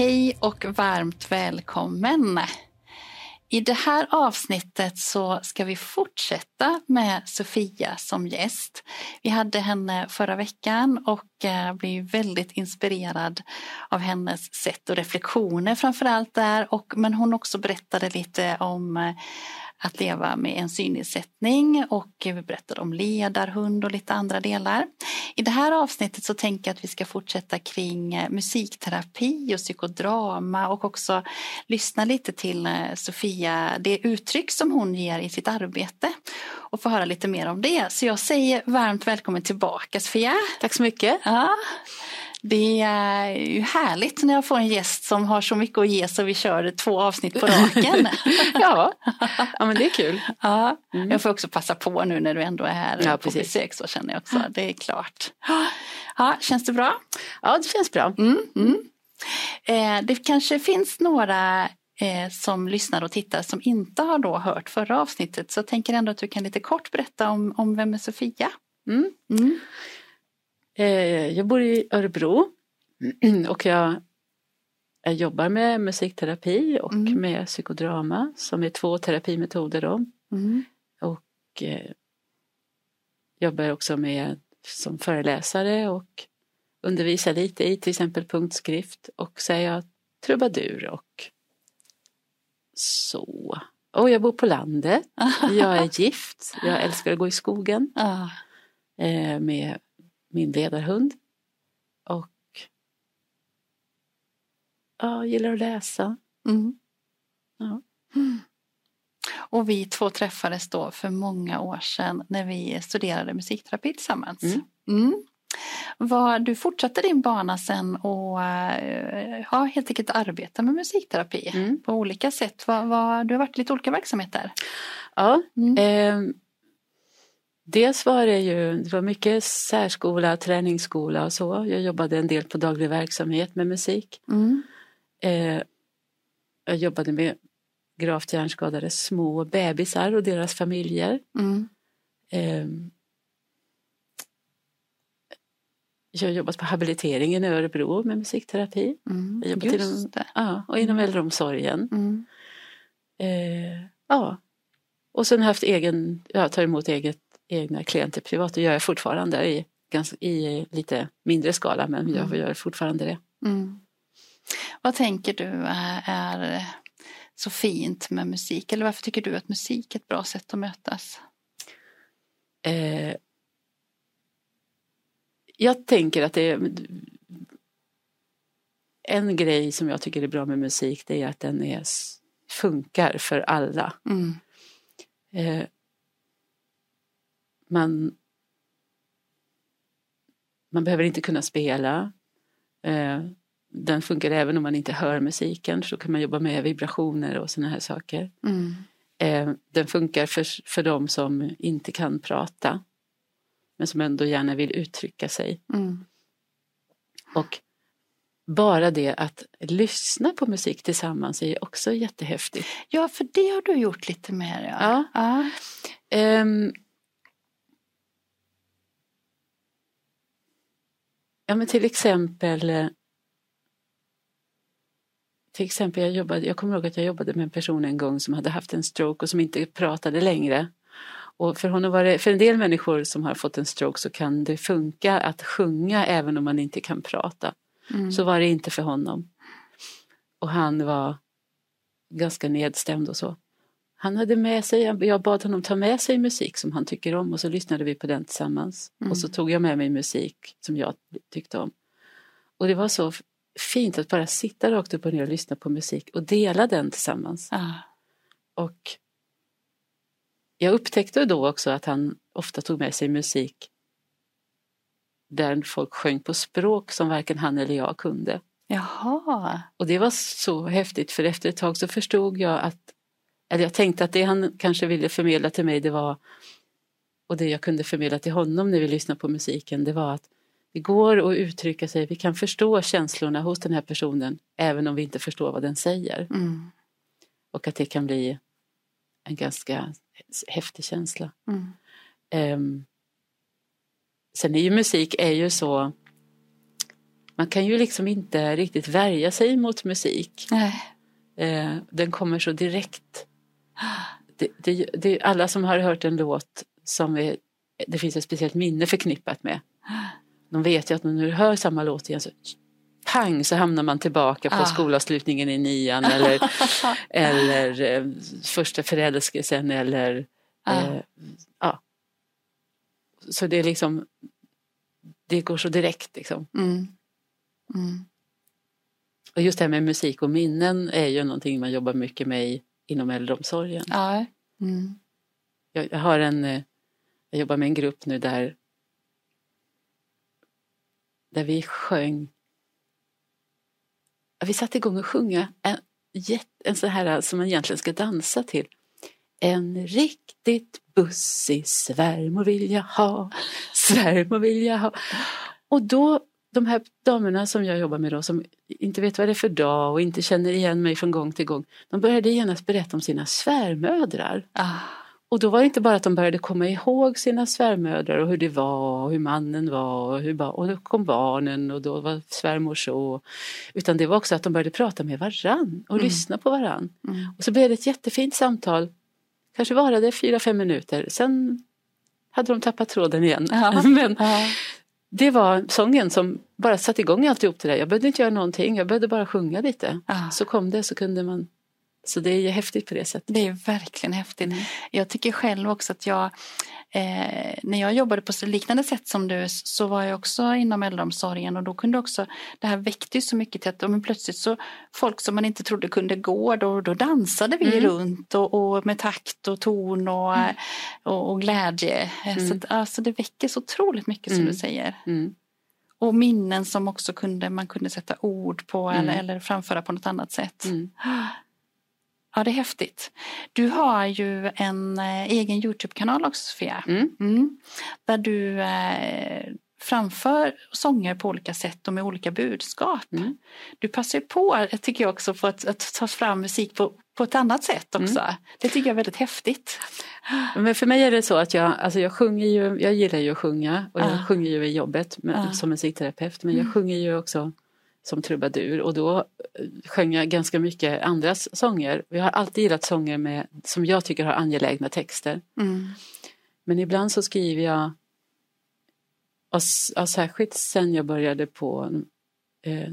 Hej och varmt välkommen! I det här avsnittet så ska vi fortsätta med Sofia som gäst. Vi hade henne förra veckan och eh, blev väldigt inspirerad av hennes sätt och reflektioner framför allt där. Och, men hon också berättade lite om eh, att leva med en synnedsättning och vi berättade om ledarhund och lite andra delar. I det här avsnittet så tänker jag att vi ska fortsätta kring eh, musikterapi och psykodrama och också lyssna lite till eh, Sofia, det uttryck som hon ger i sitt arbete och få höra lite mer om det. Så jag säger varmt välkommen tillbaka Sofia. Tack så mycket. Ja. Det är ju härligt när jag får en gäst som har så mycket att ge så vi kör två avsnitt på raken. ja. ja, men det är kul. Ja, mm. Jag får också passa på nu när du ändå är här ja, på precis. besök så känner jag också. Det är klart. Ja, känns det bra? Ja, det känns bra. Mm, mm. Eh, det kanske finns några eh, som lyssnar och tittar som inte har då hört förra avsnittet så jag tänker ändå att du kan lite kort berätta om, om vem är Sofia? Mm. Eh, jag bor i Örebro och jag, jag jobbar med musikterapi och mm. med psykodrama som är två terapimetoder. Då. Mm. Och eh, jobbar också med som föreläsare och undervisar lite i till exempel punktskrift och så är jag trubadur och så. Och jag bor på landet. Jag är gift. Jag älskar att gå i skogen. Ah. Eh, med min ledarhund. Och ja, gillar att läsa. Mm. Ja. Och vi två träffades då för många år sedan när vi studerade musikterapi tillsammans. Mm. Mm. Var, du fortsatte din bana sen och eh, ja, helt enkelt arbeta med musikterapi mm. på olika sätt. Var, var, du har varit i lite olika verksamheter. Ja, eh, Dels var det ju det var mycket särskola, träningsskola och så. Jag jobbade en del på daglig verksamhet med musik. Mm. Eh, jag jobbade med gravt hjärnskadade små bebisar och deras familjer. Mm. Eh, jag har jobbat på habiliteringen i Örebro med musikterapi. Mm. Jag jobbat inom, ja, och inom äldreomsorgen. Mm. Eh, ja. Och sen haft egen, jag tar emot eget egna klienter privat. Det gör jag fortfarande i, ganska, i lite mindre skala men jag mm. gör fortfarande det. Mm. Vad tänker du är så fint med musik? Eller varför tycker du att musik är ett bra sätt att mötas? Eh, jag tänker att det är en grej som jag tycker är bra med musik det är att den är, funkar för alla. Mm. Eh, man, man behöver inte kunna spela. Eh, den funkar även om man inte hör musiken, så kan man jobba med vibrationer och sådana här saker. Mm. Eh, den funkar för, för de som inte kan prata, men som ändå gärna vill uttrycka sig. Mm. Och bara det att lyssna på musik tillsammans är också jättehäftigt. Ja, för det har du gjort lite mer. Ja. ja. Um, Ja men till exempel eh, till exempel jag, jobbade, jag kommer ihåg att jag jobbade med en person en gång som hade haft en stroke och som inte pratade längre. Och för, honom var det, för en del människor som har fått en stroke så kan det funka att sjunga även om man inte kan prata. Mm. Så var det inte för honom. Och han var ganska nedstämd och så. Han hade med sig, jag bad honom ta med sig musik som han tycker om och så lyssnade vi på den tillsammans. Mm. Och så tog jag med mig musik som jag tyckte om. Och det var så fint att bara sitta rakt upp och ner och lyssna på musik och dela den tillsammans. Ah. Och jag upptäckte då också att han ofta tog med sig musik där folk sjöng på språk som varken han eller jag kunde. Jaha. Och det var så häftigt för efter ett tag så förstod jag att, eller jag tänkte att det han kanske ville förmedla till mig det var, och det jag kunde förmedla till honom när vi lyssnade på musiken, det var att det går att uttrycka sig, vi kan förstå känslorna hos den här personen även om vi inte förstår vad den säger. Mm. Och att det kan bli en ganska häftig känsla. Mm. Um, sen är ju musik är ju så man kan ju liksom inte riktigt värja sig mot musik. Nej. Eh, den kommer så direkt. Det, det, det, alla som har hört en låt som är, det finns ett speciellt minne förknippat med. De vet ju att när du hör samma låt igen så pang så hamnar man tillbaka på Ah. skolavslutningen i nian eller, eller eh, första förälskelsen eller Ah. eh, ja. Så det är liksom det går så direkt liksom. Mm. Mm. Och just det här med musik och minnen är ju någonting man jobbar mycket med i, inom äldreomsorgen. Ja. Mm. Jag, jag har en, eh, jag jobbar med en grupp nu där där vi sjöng vi satte igång och sjunga en, en sån här som man egentligen ska dansa till. En riktigt bussig svärmor vill jag ha, svärmor vill jag ha. Och då, de här damerna som jag jobbar med då, som inte vet vad det är för dag och inte känner igen mig från gång till gång, de började genast berätta om sina svärmödrar. Ah. Och då var det inte bara att de började komma ihåg sina svärmödrar och hur det var och hur mannen var och, hur, ba- och då kom barnen och då var svärmor så. Utan det var också att de började prata med varann och Mm. lyssna på varann. Mm. Och så blev det ett jättefint samtal. Kanske varade fyra, fem minuter. Sen hade de tappat tråden igen. Ja. Men Ja. Det var sången som bara satte igång alltihop det där. Jag behövde inte göra någonting, jag behövde bara sjunga lite. Ah. Så kom det så kunde man. Så det är häftigt på det sättet. Det är verkligen häftigt. Mm. Jag tycker själv också att jag, eh, när jag jobbade på så liknande sätt som du så var jag också inom äldreomsorgen och då kunde också, det här väckte så mycket till att men plötsligt så folk som man inte trodde kunde gå, då, då dansade vi Mm. runt och, och med takt och ton och, eh, och, och glädje. Eh, Så, Mm. att, alltså, det väcker så otroligt mycket som Mm. du säger. Mm. Och minnen som också kunde, man kunde sätta ord på Mm. eller, eller framföra på något annat sätt. Mm. Ja, det är häftigt. Du har ju en eh, egen Youtube-kanal också, Sofia. Mm. Mm. Där du eh, framför sånger på olika sätt och med olika budskap. Mm. Du passar på, tycker jag också, på att, att ta fram musik på, på ett annat sätt också. Det tycker jag är väldigt häftigt. Men för mig är det så att jag, alltså jag sjunger ju, jag gillar ju att sjunga och jag Ah. sjunger ju i jobbet med, Ah. som musikterapeut men jag Mm. sjunger ju också som trubadur och då eh, sjöng jag ganska mycket andras sånger. Jag har alltid gillat sånger med, som jag tycker har angelägna texter. Mm. Men ibland så skriver jag, och, ja, särskilt sen jag började på eh,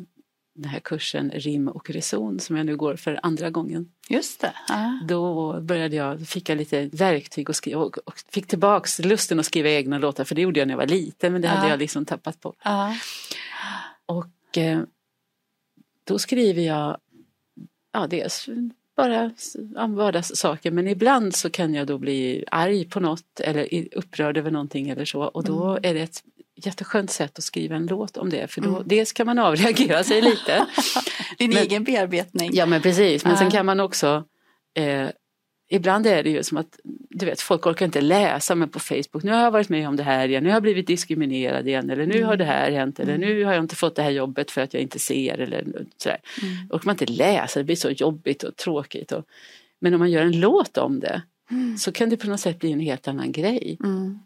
den här kursen Rim och reson som jag nu går för andra gången. Just det. Ja. Då började jag, fick jag lite verktyg och, skriva, och, och fick tillbaks lusten att skriva egna låtar för det gjorde jag när jag var liten men det hade Ja. jag liksom tappat på. Ja. Och eh, då skriver jag ja, dels bara vardagssaker men ibland så kan jag då bli arg på något eller upprörd över någonting eller så och då Mm. är det ett jätteskönt sätt att skriva en låt om det för då Mm. dels kan man avreagera sig lite Din Men- egen bearbetning. Ja men precis, men sen kan man också eh, Ibland är det ju som att du vet, folk orkar inte läsa men på Facebook, nu har jag varit med om det här igen, nu har jag blivit diskriminerad igen eller nu Mm. har det här hänt eller Mm. nu har jag inte fått det här jobbet för att jag inte ser eller sådär. Mm. Orkar man inte läsa, det blir så jobbigt och tråkigt. Och, men om man gör en låt om det Mm. så kan det på något sätt bli en helt annan grej. Mm.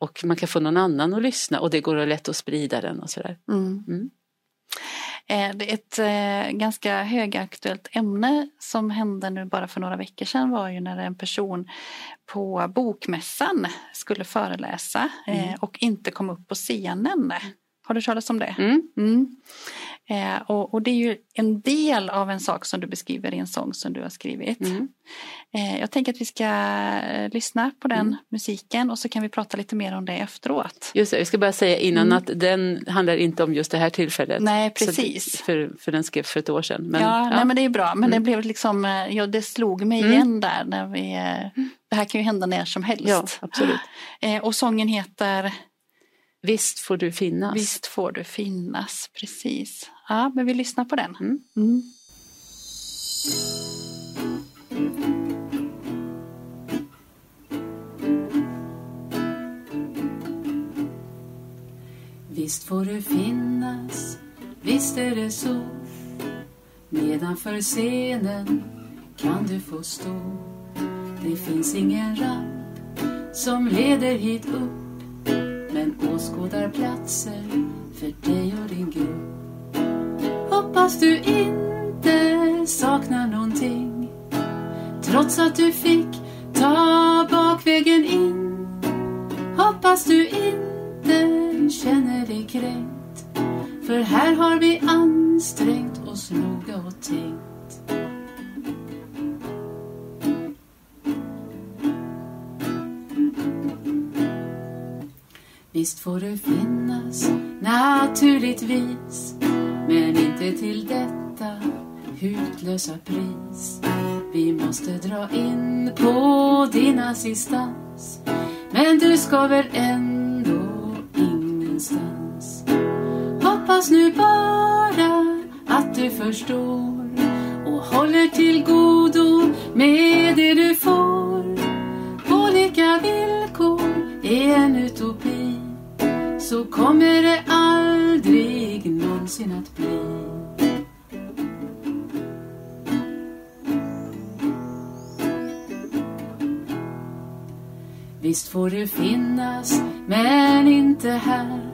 Och man kan få någon annan att lyssna och det går lätt att sprida den och sådär. Mm. Eh, ett eh, ganska högaktuellt ämne som hände nu bara för några veckor sedan var ju när en person på bokmässan skulle föreläsa eh, Mm. och inte kom upp på scenen. Har du hört talas om det? Mm. Mm. Eh, och, och det är ju en del av en sak som du beskriver i en sång som du har skrivit. Mm. Eh, jag tänker att vi ska eh, lyssna på den Mm. musiken och så kan vi prata lite mer om det efteråt. Just det, jag ska bara säga innan Mm. att den handlar inte om just det här tillfället. Nej, Så precis. det- för, för den skrevs för ett år sedan. Men, ja, Nej, men det är bra. Men det Mm. blev liksom, eh, ja, det slog mig igen där. När vi, eh, det här kan ju hända när som helst. ja absolut. Och sången heter Visst får du finnas. Visst får du finnas, precis. Ja, men vi lyssnar på den. Mm. Mm. Visst får du finnas, visst är det så. Nedanför scenen kan du få stå. Det finns ingen ramp som leder hit upp. Åskådarplatser för dig och din grupp. Hoppas du inte saknar någonting. Trots att du fick ta bakvägen in. Hoppas du inte känner dig kränkt. För här har vi ansträngt oss noga och tänkt. Visst får du finnas, naturligtvis. Men inte till detta hutlösa pris. Vi måste dra in på din assistans. Men du ska väl ändå ingenstans. Hoppas nu bara att du förstår och håller till godo med det du får. På lika villkor är en utopi. Så kommer det aldrig någonsin att bli. Visst får du finnas, men inte här.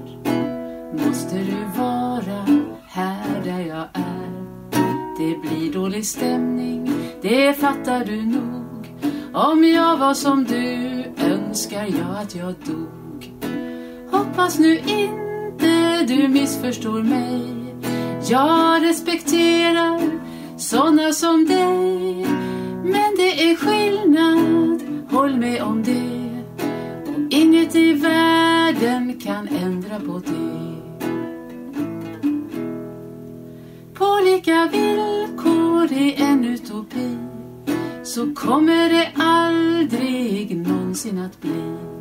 Måste du vara här där jag är. Det blir dålig stämning, det fattar du nog. Om jag var som du önskar jag att jag dog. Hoppas nu inte du missförstår mig. Jag respekterar såna som dig. Men det är skillnad, håll med om det. Och inget i världen kan ändra på det. På lika villkor i en utopi. Så kommer det aldrig någonsin att bli.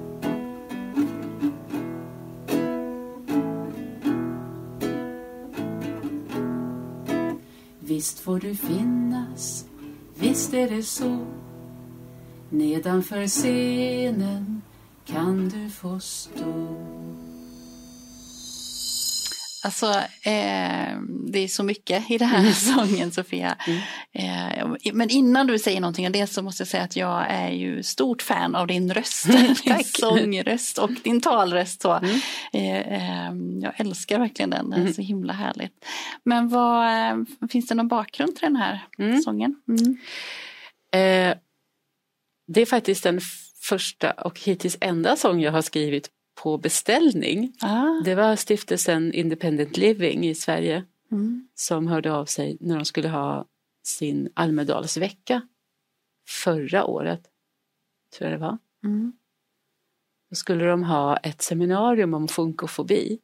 Visst får du finnas, visst är det så. Nedanför scenen kan du få stå. Alltså, eh, det är så mycket i den här sången, Sofia. Mm. Eh, men innan du säger någonting om det så måste jag säga att jag är ju stort fan av din röst. din Tack. sångröst och din talröst. Så. Mm. Eh, eh, jag älskar verkligen den, den är Mm. så himla härligt. Men vad, eh, finns det någon bakgrund till den här Mm. sången? Mm. Eh, det är faktiskt den första och hittills enda sång jag har skrivit på beställning. Ah, Det var stiftelsen Independent Living i Sverige mm. som hörde av sig när de skulle ha sin Almedalsvecka förra året. Tror jag det var. Mm. Då skulle de ha ett seminarium om funkofobi.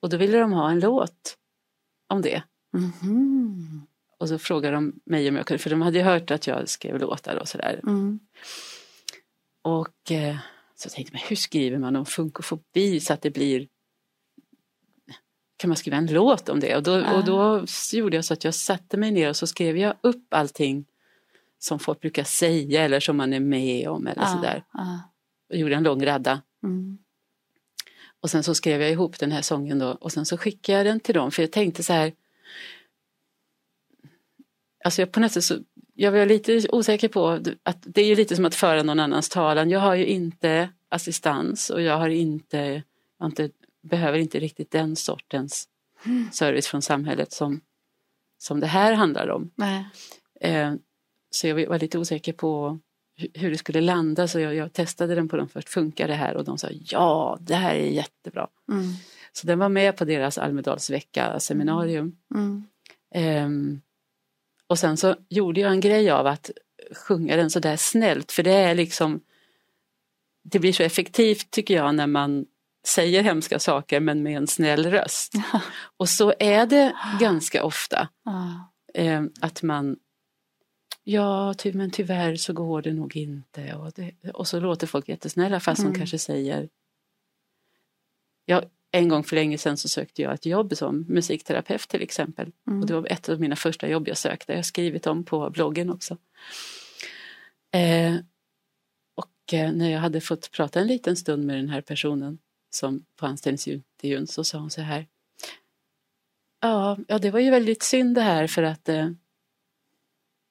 Och då ville de ha en låt om det. Mhm. Och så frågade de mig om jag kunde, för de hade ju hört att jag skrev låtar och sådär. Mm. Och eh, så tänkte jag, men hur skriver man om funkofobi så att det blir kan man skriva en låt om det? Och då, Ah. och då gjorde jag så att jag satte mig ner och så skrev jag upp allting som folk brukar säga eller som man är med om eller Ah, sådär. ah. Och gjorde en lång radda. Mm. Och sen så skrev jag ihop den här sången då och sen så skickade jag den till dem för jag tänkte så här. Alltså jag på något sätt så, jag var lite osäker på att det är ju lite som att föra någon annans talan. Jag har ju inte assistans och jag har inte, jag inte behöver inte riktigt den sortens service från samhället som, som det här handlar om. Eh, så jag var lite osäker på hu- hur det skulle landa så jag, jag testade den på dem först. Funkar det här? Och de sa ja, det här är jättebra. Mm. Så den var med på deras Almedalsvecka seminarium. Mm. Ehm, och sen så gjorde jag en grej av att sjunga den sådär snällt för det är liksom det blir så effektivt tycker jag när man säger hemska saker men med en snäll röst. Och så är det ganska ofta. Eh, att man Ja, ty, men tyvärr så går det nog inte. Och, det, och så låter folk jättesnälla fast Mm. de kanske säger jag, en gång för länge sedan så sökte jag ett jobb som musikterapeut till exempel. Mm. Och det var ett av mina första jobb jag sökte. Jag har skrivit om på bloggen också. Eh, och eh, när jag hade fått prata en liten stund med den här personen som på anställningsintervjun så sa hon så här. Ja, ja det var ju väldigt synd det här för att eh,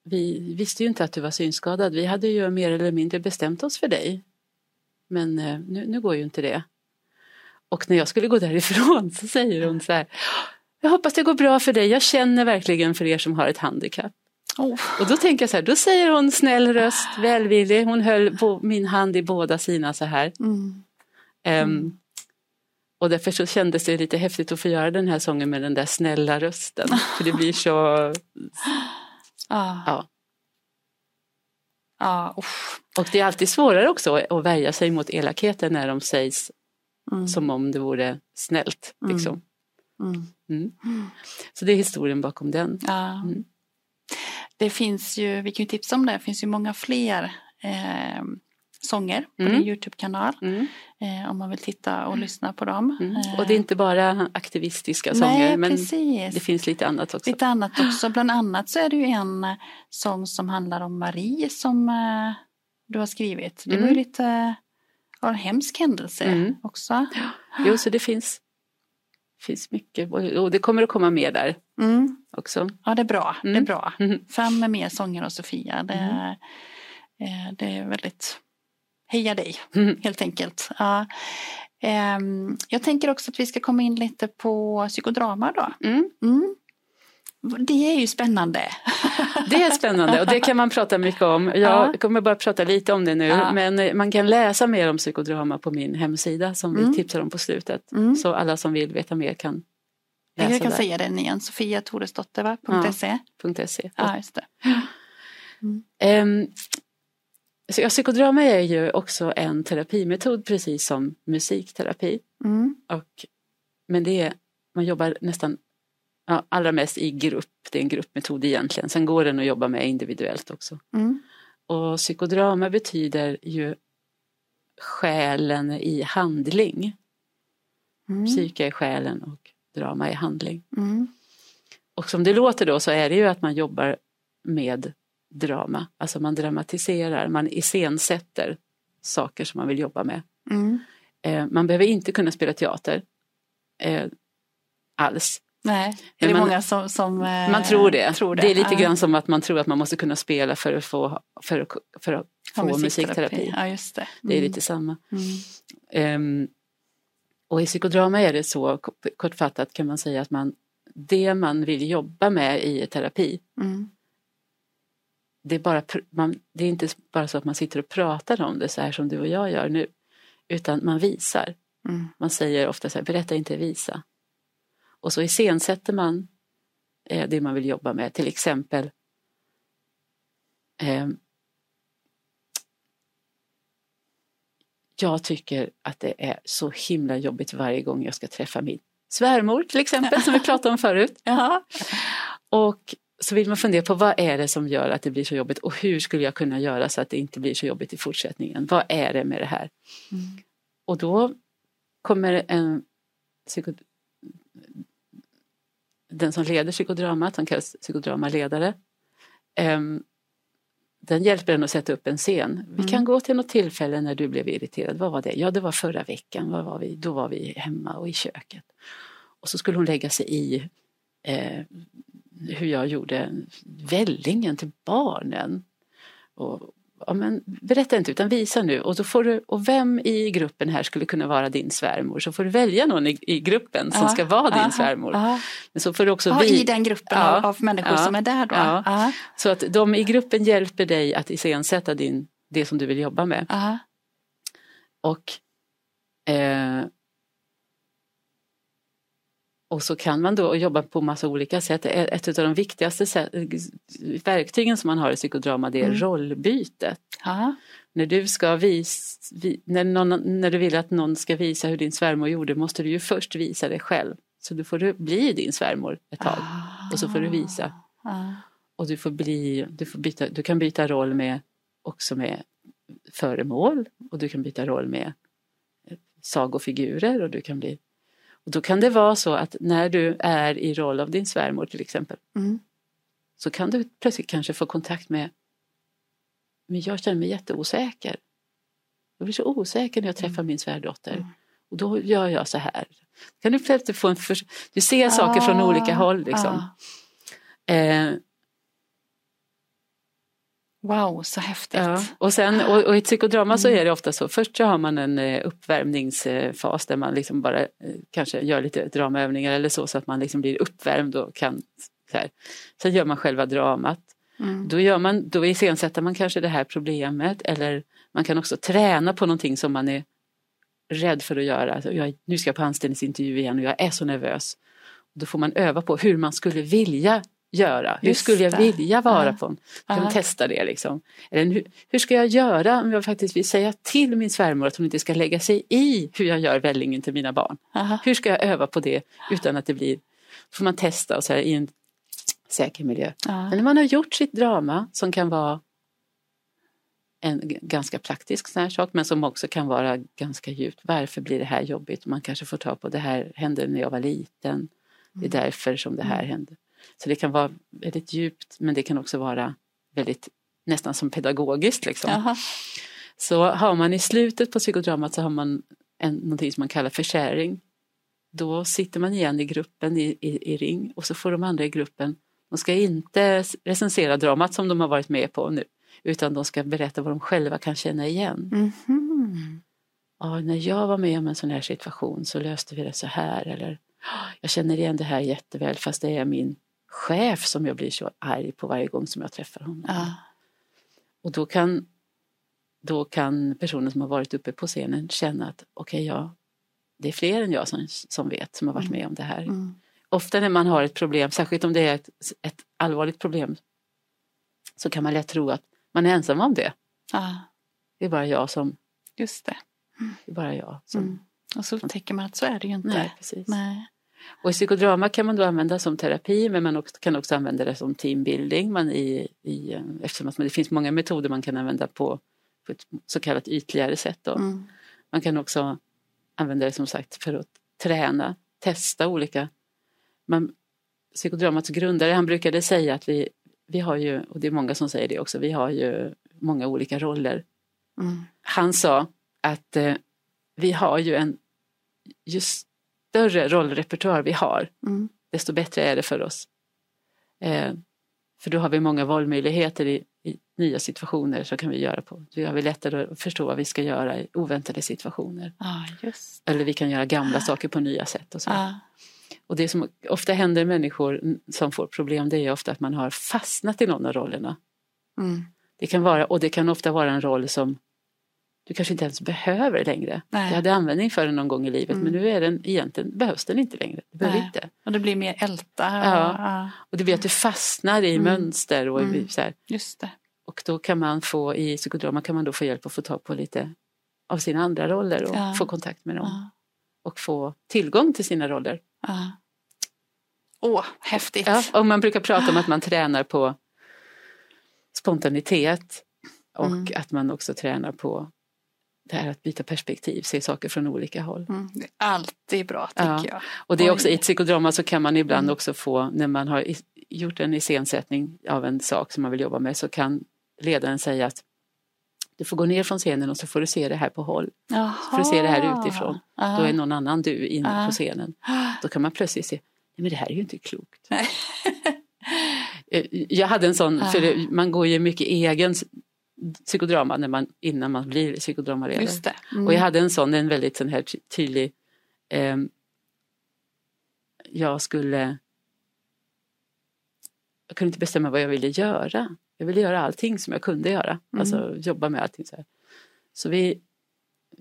vi visste ju inte att du var synskadad. Vi hade ju mer eller mindre bestämt oss för dig. Men eh, nu, nu går ju inte det. Och när jag skulle gå därifrån så säger hon så här. Jag hoppas det går bra för dig. Jag känner verkligen för er som har ett handikapp. Oh. Och då tänker jag så här, då säger hon snäll röst, välvillig. Hon höll på min hand i båda sina så här. Mm. Ehm, och därför så kändes det lite häftigt att få göra den här sången med den där snälla rösten. För det blir så, Ah. ja. Ah. Och det är alltid svårare också att värja sig mot elakheter när de sägs Mm. som om det vore snällt. Mm. Liksom. Mm. Mm. Så det är historien bakom den. Ja. Mm. Det finns ju, vi kan ju tipsa om det, det finns ju många fler eh, sånger på Mm. din Youtube-kanal. Mm. Eh, om man vill titta och lyssna på dem. Mm. Eh, Och det är inte bara aktivistiska sånger Nej, men precis. det finns lite annat också. Lite annat också. Bland annat så är det ju en eh, sång som handlar om Marie som eh, du har skrivit. Det var ju lite av en hemsk händelse Mm. också. Jo, så det finns, finns mycket och och det kommer att komma mer där Mm. också. Ja, det är bra. Det är Mm. bra. Mm. Fram med mer sånger av Sofia. Det, Mm. är- eh, det är väldigt... Heja dig, Mm. helt enkelt. Ja. Ehm, Jag tänker också att vi ska komma in lite på psykodrama då. Mm. Mm. Det är ju spännande. Det är spännande och det kan man prata mycket om. Jag Ja. kommer bara prata lite om det nu Ja. men man kan läsa mer om psykodrama på min hemsida som Mm. vi tipsar om på slutet. Mm. Så alla som vill veta mer kan läsa Jag kan där. säga den igen, sofiatoresdotter, va? Ja. .se. .se. Ja, just det. Så, ja, psykodrama är ju också en terapimetod precis som musikterapi. Mm. Och, men det är, man jobbar nästan ja, allra mest i grupp. Det är en gruppmetod egentligen. Sen går den att jobba med individuellt också. Mm. Och psykodrama betyder ju själen i handling. Mm. Psyke är själen och drama är handling. Mm. Och som det låter då så är det ju att man jobbar med drama. Alltså man dramatiserar, man iscensätter saker som man vill jobba med. Mm. Eh, man behöver inte kunna spela teater eh, alls. Nej, är det man- många som, som eh, Man tror det. tror det. det är lite Ja. grann som att man tror att man måste kunna spela för att få, för för att få musikterapi. Ja, just det. Det är Mm. lite samma. Mm. Ehm, och i psykodrama är det så kortfattat kan man säga att man det man vill jobba med i terapi Mm. det är, bara, man, det är inte bara så att man sitter och pratar om det så här som du och jag gör nu utan man visar. Mm. Man säger ofta så här, berätta inte, visa. Och så iscensätter man eh, det man vill jobba med, till exempel eh, Jag tycker att det är så himla jobbigt varje gång jag ska träffa min svärmor till exempel, som vi pratade om förut. Ja. Och så vill man fundera på vad är det som gör att det blir så jobbigt och hur skulle jag kunna göra så att det inte blir så jobbigt i fortsättningen? Vad är det med det här? Mm. Och då kommer en psyko... den som leder psykodramat, som kallas psykodramaledare, ehm, den hjälper en att sätta upp en scen. Vi kan Mm. gå till något tillfälle när du blev irriterad. Vad var det? Ja, det var förra veckan. Vad var vi? Då var vi hemma och i köket. Och så skulle hon lägga sig i eh, hur jag gjorde vällingen till barnen. Och, ja, men, berätta inte utan visa nu. Och, då får du, och vem i gruppen här skulle kunna vara din svärmor? Så får du välja någon i, i gruppen som Ja, ska vara din ja, svärmor. ja. Men så får du också vi, I den gruppen Ja. av, av människor Ja. som är där då? Så att de i gruppen hjälper dig att iscensätta din, det som du vill jobba med. Och, eh, och så kan man då jobba på massa olika sätt. Ett av de viktigaste sätt, verktygen som man har i psykodrama det är Mm. rollbytet. När du, ska vis, vi, när, någon, när du vill att någon ska visa hur din svärmor gjorde måste du ju först visa dig själv. Så du får du bli din svärmor ett tag och så får du visa. Ja. Och du, får bli, du, får byta, du kan byta roll med också med föremål och du kan byta roll med eh, sagofigurer och du kan bli Och då kan det vara så att när du är i roll av din svärmor till exempel Mm. så kan du plötsligt kanske få kontakt med men jag känner mig jätteosäker. Jag blir så osäker när jag träffar min svärdotter. Mm. Och då gör jag så här. Kan du plötsligt få en för... Du ser saker från Ah, olika håll liksom. ah. Eh, Wow, så häftigt. Ja, och, sen, och, och i psykodrama så är det ofta så, först så har man en eh, uppvärmningsfas där man liksom bara eh, kanske gör lite dramaövningar eller så så att man liksom blir uppvärmd och kan så här. Sen gör man själva dramat. Mm. Då, gör man, då iscensätter man kanske det här problemet eller man kan också träna på någonting som man är rädd för att göra. Alltså, jag, nu ska jag på anställningsintervju igen och jag är så nervös. Då får man öva på hur man skulle vilja göra. Hur skulle jag vilja vara Ja. på en kan Ja. testa det liksom. Eller hur, hur ska jag göra om jag faktiskt vill säga till min svärmor att hon inte ska lägga sig i hur jag gör vällingen till mina barn. Aha. Hur ska jag öva på det utan att det blir, får man testa och så här, i en säker miljö. Ja. Men när man har gjort sitt drama som kan vara en ganska praktisk sån här sak men som också kan vara ganska djupt. Varför blir det här jobbigt? Man kanske får ta på det här hände när jag var liten. Det är därför som det här hände. Så det kan vara väldigt djupt men det kan också vara väldigt nästan som pedagogiskt. Liksom. Jaha. Så har man i slutet på psykodramat så har man en, någonting som man kallar för sharing. Då sitter man igen i gruppen i, i, i ring och så får de andra i gruppen, de ska inte recensera dramat som de har varit med på nu, utan de ska berätta vad de själva kan känna igen. Mhm. Ja, när jag var med om en sån här situation så löste vi det så här eller "Ah, jag känner igen det här jätteväl fast det är min chef som jag blir så arg på varje gång som jag träffar honom. Ja. Och då kan, då kan personen som har varit uppe på scenen känna att okej, ja, det är fler än jag som, som vet, som har varit med om det här. Mm. Ofta när man har ett problem, särskilt om det är ett, ett allvarligt problem, så kan man lätt tro att man är ensam om det. Ja, Det är bara jag som, just det. det är bara jag som Mm. Och så upptäcker man att så är det ju inte. Nej, precis. Nej. Och i psykodrama kan man då använda som terapi men man också, kan också använda det som teambuilding. Man i, i, eftersom att det finns många metoder man kan använda på, på ett så kallat ytligare sätt. Mm. Man kan också använda det som sagt för att träna, testa olika. Man, psykodramats grundare han brukade säga att vi, vi har ju, och det är många som säger det också, vi har ju många olika roller. Mm. Han sa att eh, vi har ju en, ju större rollrepertoar vi har, Mm. desto bättre är det för oss. Eh, för då har vi många valmöjligheter i, i nya situationer som kan vi göra på. Då har vi lättare att förstå vad vi ska göra i oväntade situationer. Just Eller vi kan göra gamla saker på nya sätt. Och, så. ja. och det som ofta händer människor som får problem det är ofta att man har fastnat i någon av rollerna. Mm. Det kan vara, och det kan ofta vara en roll som du kanske inte ens behöver längre. Nej. Du hade användning för den någon gång i livet Mm. men nu är den egentligen behövs den inte längre. Du behöver Nej. inte. Och det blir mer älta. Ja. ja. Och det blir att du fastnar i Mm. mönster och Mm. så här. Just det. Och då kan man få i psykodrama kan man då få hjälp att få tag på lite av sina andra roller och Ja. få kontakt med dem. Ja. Och få tillgång till sina roller. Åh, häftigt. Ja, och man brukar prata om att man tränar på spontanitet och Mm. att man också tränar på det här att byta perspektiv, se saker från olika håll. Mm. Det är alltid bra tycker Ja. jag. Och det är Oj. också i ett psykodrama så kan man ibland Mm. också få, när man har gjort en iscensättning av en sak som man vill jobba med, så kan ledaren säga att du får gå ner från scenen och så får du se det här på håll. Jaha. får du se det här utifrån. Ja. Då är någon annan du inne Ja. på scenen. Då kan man plötsligt se, nej men det här är ju inte klokt. Eh, Jag hade en sån, Ah. för det, man går ju mycket egen psykodrama när man, innan man blir psykodramaledare. Just det. Mm. Och jag hade en sån, en väldigt sån här ty- tydlig, ehm, jag skulle, jag kunde inte bestämma vad jag ville göra. Jag ville göra allting som jag kunde göra, Mm. alltså jobba med allting så här. Så vi,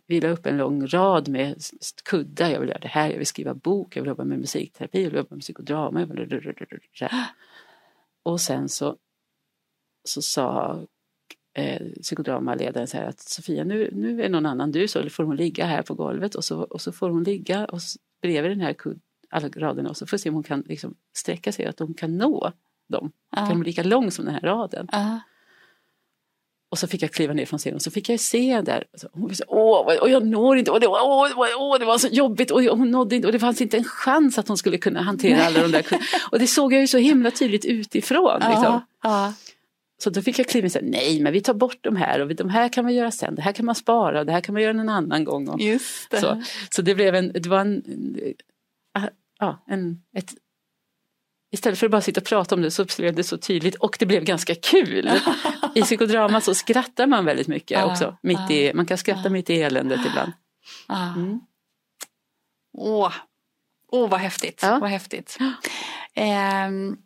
vi la upp en lång rad med kuddar, jag vill göra det här, jag vill skriva bok, jag vill jobba med musikterapi, jag vill jobba med psykodrama. Jag vill... Och sen så, så sa eh, psykodramaledaren så här att Sofia nu, nu är någon annan du så får hon ligga här på golvet och så, och så får hon ligga och bredvid den här kud, alla raderna och så får vi se om hon kan liksom sträcka sig att hon kan nå dem. Kan Ja. hon bli lika lång som den här raden? Ja. och så fick jag kliva ner från scenen och så fick jag se där. Hon sa, åh, och jag når inte, och det, var, åh, åh, det var så jobbigt och hon nådde inte och det fanns inte en chans att hon skulle kunna hantera alla de där. Och det såg jag ju så himla tydligt utifrån. Liksom. Ja. Så då fick jag kliva in och säga, nej men vi tar bort de här och de här kan man göra sen, det här kan man spara och det här kan man göra en annan gång. Och, Just det. så, så det blev en, det var en, äh, ja, en, ett Istället för att bara sitta och prata om det så blev det så tydligt och det blev ganska kul. I psykodrama så skrattar man väldigt mycket också. Mitt i, man kan skratta mitt i eländet ibland. Mm. Åh, Åh, vad häftigt. Ja. Vad häftigt. Ehm,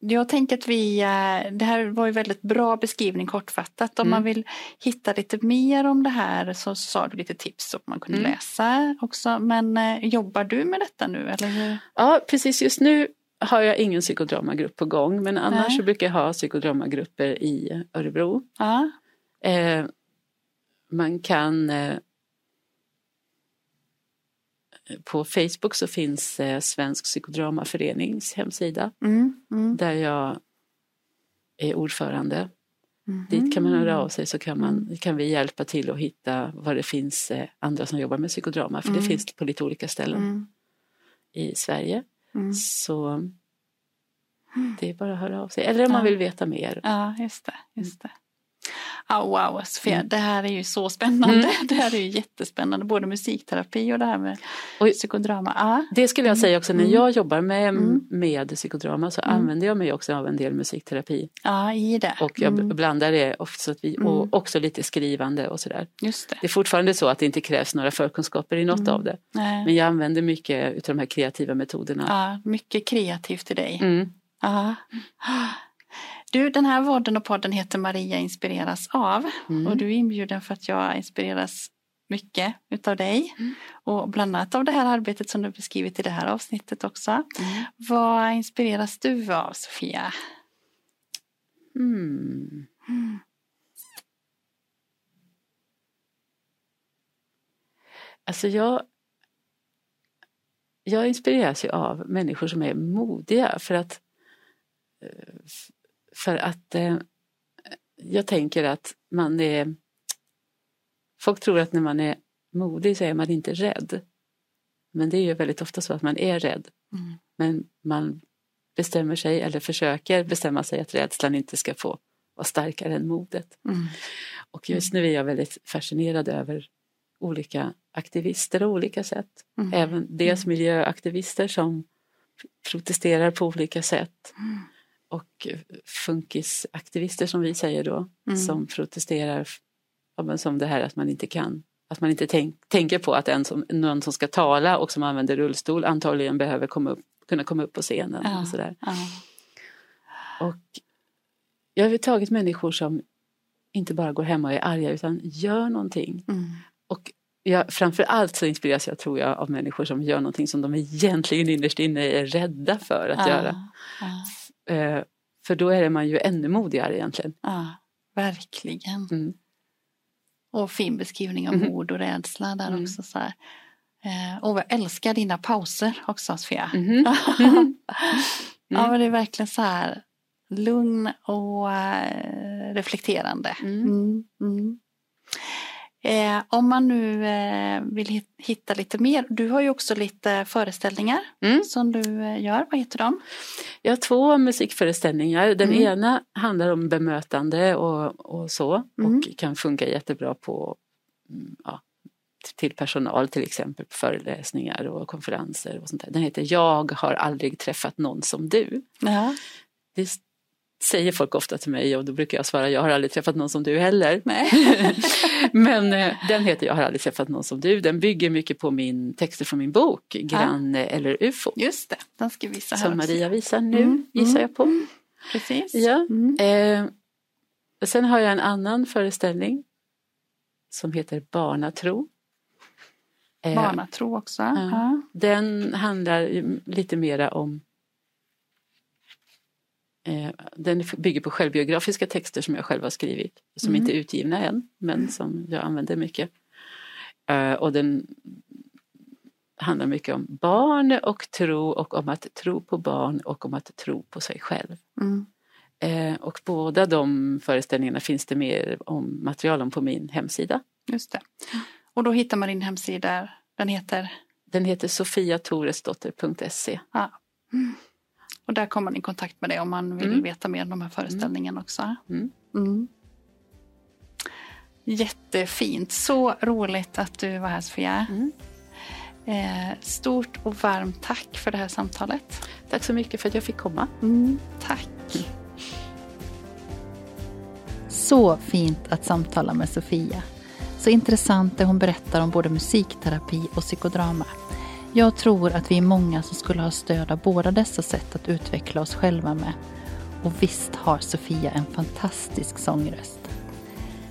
jag tänker att vi, eh, det här var ju väldigt bra beskrivning kortfattat. Om Mm. man vill hitta lite mer om det här så sa du lite tips som man kunde Mm. läsa också. Men eh, jobbar du med detta nu eller hur? Ja, precis. Just nu har jag ingen psykodramagrupp på gång men annars Nej. så brukar jag ha psykodramagrupper i Örebro. Ja, Eh, man kan eh, på Facebook så finns eh, Svensk psykodramaförenings hemsida mm, mm, där jag är ordförande. mhm. Dit kan man höra av sig så kan, man, kan vi hjälpa till att hitta var det finns eh, andra som jobbar med psykodrama för det Mm. finns på lite olika ställen Mm, i Sverige. mm. Så det är bara att höra av sig. Eller om man vill veta mer. Ja, just det. Just det. Ah, wow, Sofia, det här är ju så spännande. Mm. Det här är ju jättespännande, både musikterapi och det här med Oj. psykodrama. Ja, Det skulle jag säga också när Mm. jag jobbar med, Mm. med psykodrama så Mm. använder jag mig också av en del musikterapi. ja i det. Och jag Mm, blandar det ofta så att vi, Mm. och också lite skrivande och sådär. just det. Det är fortfarande så att det inte krävs några förkunskaper i något Mm. av det. Nej. Men jag använder mycket utav de här kreativa metoderna. Ja, mycket kreativt i dig. Mm. Ja. Du, den här vodden och podden heter Maria inspireras av. Mm. Och du är inbjuden för att jag inspireras mycket utav dig. Mm. Och bland annat av det här arbetet som du beskrivit i det här avsnittet också. Mm. Vad inspireras du av, Sofia? Mm. Alltså jag, jag inspireras ju av människor som är modiga för att, eh, för att eh, jag tänker att man är Folk tror att när man är modig så är man inte rädd. Men det är ju väldigt ofta så att man är rädd. Mm. Men man bestämmer sig eller försöker bestämma sig att rädslan inte ska få vara starkare än modet. Mm. Och just nu är jag väldigt fascinerad över olika aktivister av olika sätt. Mm. Även dels miljöaktivister som protesterar på olika sätt. Och funkisaktivister som vi säger då, Mm. som protesterar ja, som det här att man inte kan att man inte tänk, tänker på att en som, någon som ska tala och som använder rullstol antagligen behöver komma upp, kunna komma upp på scenen. Ja. Och sådär. Ja. Och jag har överhuvudtaget människor som inte bara går hemma och är arga utan gör någonting. Mm. Och jag, framför allt så inspireras jag tror jag av människor som gör någonting som de egentligen innerst inne är rädda för att Ja. göra. Eh, för då är man ju ännu modigare egentligen. Ja, verkligen. Mm. Och fin beskrivning av Mhm. mod och rädsla där Mm. också. Så här. Eh, och jag älskar dina pauser också Sofia. Mhm. Ja men det är verkligen så här lugn och eh, reflekterande. Mm. Mm, mm. Eh, om man nu eh, vill hit- hitta lite mer, du har ju också lite föreställningar Mm. som du eh, gör, vad heter de? Jag har två musikföreställningar. Den Mm. ena handlar om bemötande och, och så Mm. och kan funka jättebra på mm, ja, till personal till exempel på föreläsningar och konferenser och sånt där. Den heter Jag har aldrig träffat någon som du. Ja. Det säger folk ofta till mig och då brukar jag svara jag har aldrig träffat någon som du heller. Nej. Men eh, den heter Jag har aldrig träffat någon som du. Den bygger mycket på min texter från min bok Granne eller UFO. Just det, den ska vi visa här Som också. Maria visar nu Mm, gissar mm. jag på. Precis. Ja. Mm. Eh, sen har jag en annan föreställning som heter Barnatro. Eh, Barnatro också. Ja. Ja. Den handlar lite mera om den bygger på självbiografiska texter som jag själv har skrivit. Som Mm. inte är utgivna än, men som jag använder mycket. Eh, och den handlar mycket om barn och tro och om att tro på barn och om att tro på sig själv. Mm. Eh, och båda de föreställningarna finns det mer om material om på min hemsida. Just det. Och då hittar man din hemsida, den heter? Den heter sofiatoresdotter.se. Ja. Mm. Och där kommer man i kontakt med dig om man vill mm. veta mer om de här föreställningarna också. Mm. mm. Jättefint, så roligt att du var här Sofia. Mm. Eh, stort och varmt tack för det här samtalet. Tack så mycket för att jag fick komma. Mm, tack. Så fint att samtala med Sofia. Så intressant det hon berättar om både musikterapi och psykodrama. Jag tror att vi är många som skulle ha stöd av båda dessa sätt att utveckla oss själva med. Och visst har Sofia en fantastisk sångröst.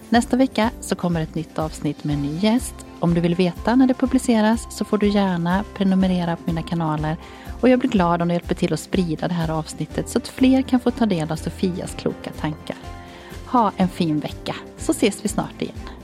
Nästa vecka så kommer ett nytt avsnitt med en ny gäst. Om du vill veta när det publiceras så får du gärna prenumerera på mina kanaler och jag blir glad om du hjälper till att sprida det här avsnittet så att fler kan få ta del av Sofias kloka tankar. Ha en fin vecka så ses vi snart igen.